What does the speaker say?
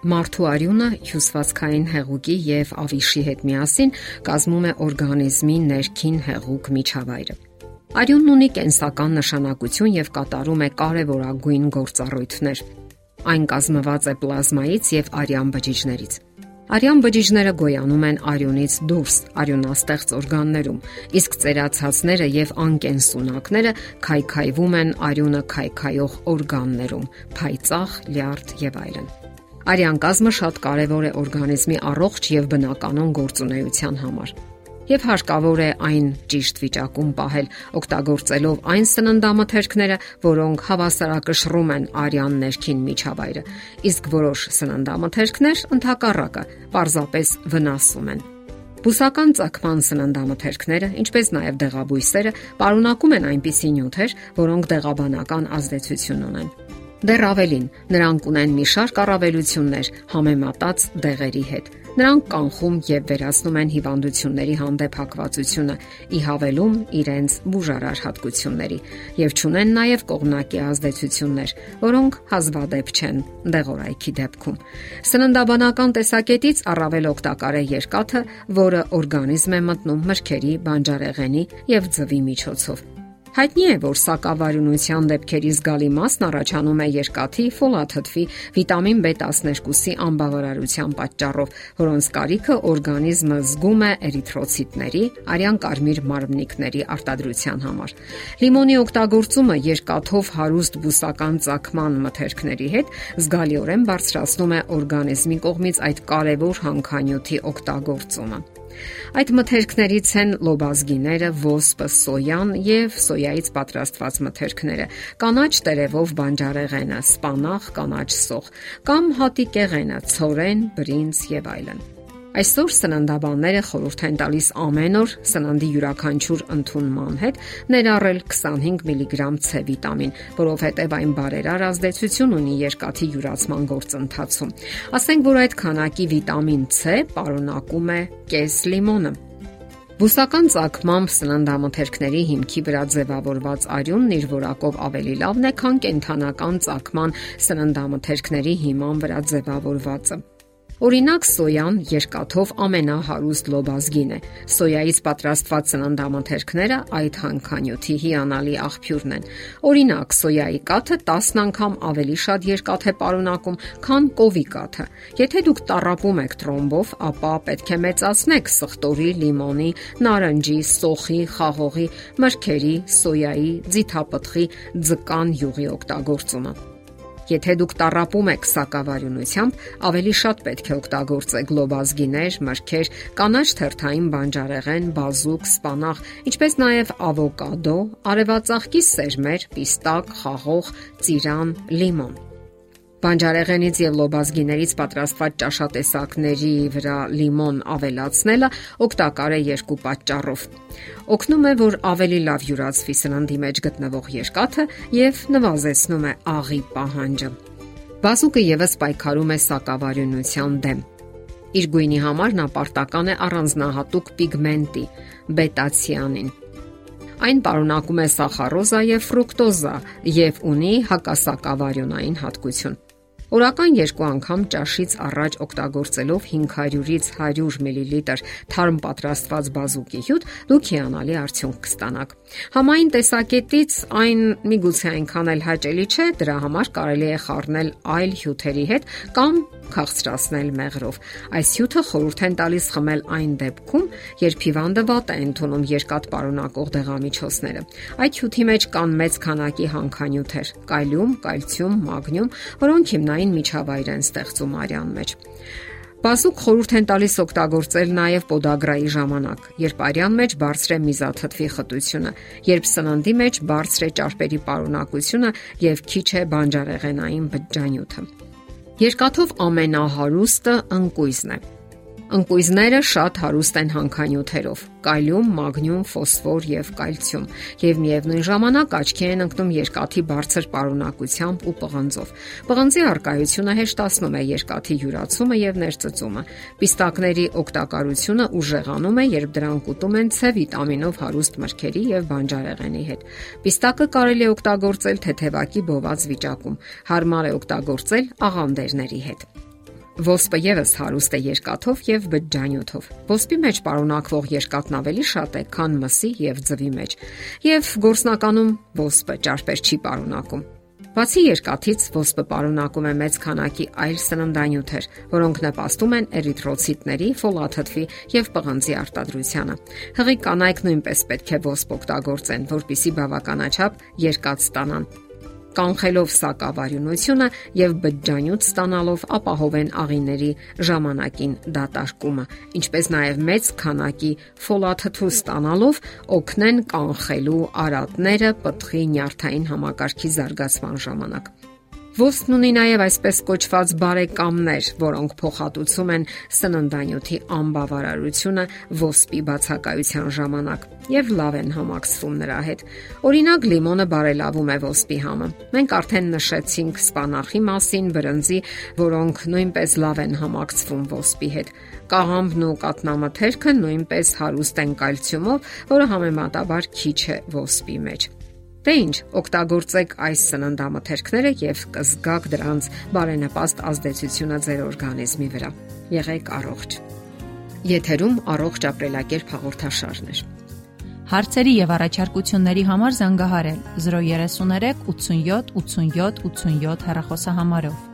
Մարդու արյունը հյուսվածքային հեղուկի եւ ավիշի հետ միասին կազմում է օրգանիզմի ներքին հեղուկ միջավայրը։ Արյունն ունի կենսական նշանակություն եւ կատարում է կարևորագույն գործառույթներ։ Այն կազմված է պլազմայից եւ արյան բջիջներից։ Արյան բջիջները գոյանում են արյունից դուրս, արյունաստեղծ օրգաններում, իսկ ծերացածները եւ անկենսունակները քայքայվում են արյունը քայքայող օրգաններում՝ փայծաղ, լյարդ եւ այլն։ Արյան կազմը շատ կարևոր է օրգանիզմի առողջ եւ բնականon գործունեության համար եւ հարկավոր է այն ճիշտ վիճակում պահել, օգտագործելով այն սննդամթերքները, որոնք հավասարակշռում են արյան ներքին միջավայրը, իսկ որոշ սննդամթերքներ ընդհակառակը պարզապես վնասում են։ Բուսական ցակման սննդամթերքները, ինչպես նաև դեղաբույսերը, պարունակում են այնպիսի նյութեր, որոնք դեղաբանական ազդեցություն ունեն։ Դեռ ավելին, նրանք ունեն մի շարք առավելություններ համեմատած դեղերի հետ։ Նրանք կանխում եւ վերացնում են հիվանդությունների հանդեպ հակվածությունը՝ ի հավելում իրենց բուժարար հատկությունների եւ ճունեն նաեւ կողմնակի ազդեցություններ, որոնք հազվադեպ չեն դեղորայքի դեպքում։ Սննդաբանական տեսակետից առավել օգտակար է երկաթը, որը օրգանիզմ է մտնում մրգերի, բանջարեղենի եւ ձվի միջոցով։ Հայտնի է, որ սակավարյունության դեպքերի զգալի մասն առաջանում է երկաթի, ֆոլաթթվի, վիտամին B12-ի անբավարարության պատճառով, որոնց կարիքը օրգանիզմը զգում է էրիթրոցիտների, արյան կարմիր մարմնիկների արտադրության համար։ Լիմոնի օգտագործումը երկաթով հարուստ բուսական ծակման մթերքների հետ զգալիորեն բարձրացնում է օրգանիզմի կողմից այդ կարևոր հանքանյութի օգտագործումը։ Այդ մթերքներից են լոբազգիները, ոսպը, սոյան եւ սոյայից պատրաստված մթերքները, կանաչ տերևով բանջարեղենը, սպանախ, կանաչ սող կամ հատիկեղենը, ցորեն, բրինձ եւ այլն։ Այսօր սննդաբանները խորհուրդ են տալիս ամեն օր սննդի յուրաքանչյուր ընդունման հետ ներառել 25 միլիգրամ C վիտամին, որովհետև այն բարերար ազդեցություն ունի երկաթի յուրացման գործընթացում։ Ասենք որ այդ քանակի վիտամին C պարունակում է կես լիմոնը։ Բուսական ցակմամբ սննդամթերքների հիմքի վրա ձևավորված արյունն իր որակով ավելի լավն է, քան կենթանական ցակման սննդամթերքների հիման վրա ձևավորվածը։ Օրինակ սոյան երկաթով ամենահարուստ լոբազգին է։ Սոյայից պատրաստված սննդամթերքները այդ հանքանյութի հիանալի աղբյուրն են։ Օրինակ սոյայի կաթը 10 անգամ ավելի շատ երկաթ է պարունակում, քան կովի կաթը։ Եթե դուք տարապում եք տրոմբով, ապա պետք է մեծացնեք սխտորի, լիմոնի, նարնջի, սոխի, խաղողի, մրգերի, սոյայի, ձիթապտղի, ձկան յուղի օգտագործումը։ Եթե դուք տարապում եք սակավարյունությամբ, ավելի շատ պետք է օգտագործեք գլոբազգիներ, մրգեր, կանաչ թերթային բանջարեղեն, բազուկ, սպանախ, ինչպես նաև ավոկադո, արևածաղկի սերմեր, պիստակ, խաղող, ծիրան, լիմոն։ Բանջարեղենից եւ լոբազգիներից պատրաստված ճաշատեսակների վրա լիմոն ավելացնելը օգտակար է երկու պատճառով։ Օգնում է, որ ավելի լավ յուրացվի սննդի մեջ գտնվող երկաթը եւ նվազեցնում է աղի պահանջը։ Բազուկը եւս պայքարում է սակավարյունության դեմ։ Իր գույնի համար նա պարտական է առանձնահատուկ պիգմենտի՝ բետացիանին, Այն պարունակում է սախարոզա եւ ֆրուկտոզա եւ ունի հակասակավարյունային հատկություն։ Օրական երկու անգամ ճաշից առաջ օգտագործելով 500-ից 100 մլ թարմ պատրաստված բազուկի հյութ դուք հիանալի արդյունք կստանաք։ Համային տեսակետից այն միգուցե այնքան էլ հաճելի չէ, դրա համար կարելի է խառնել այլ հյութերի հետ կամ քաղցրացնել մեղրով։ Այս հյութը խորհուրդ են տալիս խմել այն դեպքում, երբ հիվանդը վատ է ընդունում երկաթ պարունակող դեղամիջոցները։ Այդ հյութի մեջ կան մեծ քանակի հանքանյութեր՝ կալիում, կալցիում, մագնիում, որոնք հիմնային միջավայր են ստեղծում արյան մեջ։ Բազուկ խորհուրդ են տալիս օգտագործել նաև պոդագրայի ժամանակ, երբ արյան մեջ բարձր է միզաթթվի խտությունը, երբ սննդի մեջ բարձր է ճարպերի պարունակությունը եւ քիչ է բանջարեղենային բջջանյութը։ Երկաթով ամենահարուստը ընկույզն է։ Ընկույզները շատ հարուստ են հանքանյութերով՝ կալիում, մագնիում, ֆոսֆոր եւ կալցիում, եւ միևնույն ժամանակ աչքի են ընկնում երկաթի բարձր պարունակությամբ ու պղնձով։ Պղնձի արկայությունը հեշտացնում է երկաթի յուրացումը եւ ներծծումը։ Պիստակների օգտակարությունը ուժեղանում է, երբ դրանք ուտում են C վիտամինով հարուստ մրգերի եւ բանջարեղենի հետ։ Պիստակը կարելի է օգտագործել թեթևակի բոված վիճակում։ Հարմար է օգտագործել աղանդերների հետ։ Ոսպը եւս հարուստ է երկաթով եւ բջջանյութով։ Ոսպի մեջ պարունակվող երկաթն ավելի շատ է, քան մսի եւ ձվի մեջ, եւ գործնականում ոսպը ճարպեր չի պարունակում։ Բացի երկաթից, ոսպը պարունակում է մեծ քանակի այլ սննդանյութեր, որոնք նպաստում են էրիթրոցիտների, ֆոլաթթվի եւ պղնձի արտադրությանը։ Հղի կանայք նույնպես պետք է ոսպ օգտագործեն, որpիսի բավականաչափ երկաթ ստանան կանխելով սակավարյունությունը եւ բջջանյութ ստանալով ապահովեն աղիների ժամանակին դատարկումը, ինչպես նաեւ մեծ քանակի ֆոլաթթու ստանալով օգնեն կանխելու արատները պտղի նյարդային համակարգի զարգացման ժամանակ։ Ոսպն ունի նաև այսպես կոչված բարեկամներ, որոնք փոխհատուցում են սննդանյութի անբավարարությունը ոսպի բացակայության ժամանակ եւ լավ են համակցվում նրա հետ։ Օրինակ լիմոնը բարելավում է ոսպի համը։ Մենք արդեն նշեցինք սպանախի մասին, բրնձի, որոնք նույնպես լավ են համակցվում ոսպի հետ։ Կաղամբն ու կատնամթերքը նույնպես հարուստ են կալցիումով, որը համեմատաբար քիչ է ոսպի մեջ։ Դե ի՞նչ, օգտագործեք այս սննդամթերքները եւ կզգաք դրանց բարենպաստ ազդեցությունը ձեր օրգանիզմի վրա։ Եղեք առողջ։ Եթերում առողջ ապրելակերպ հաղորդաշարներ։ Հարցերի եւ առաջարկությունների համար զանգահարել 033 87 87 87 հեռախոսահամարով։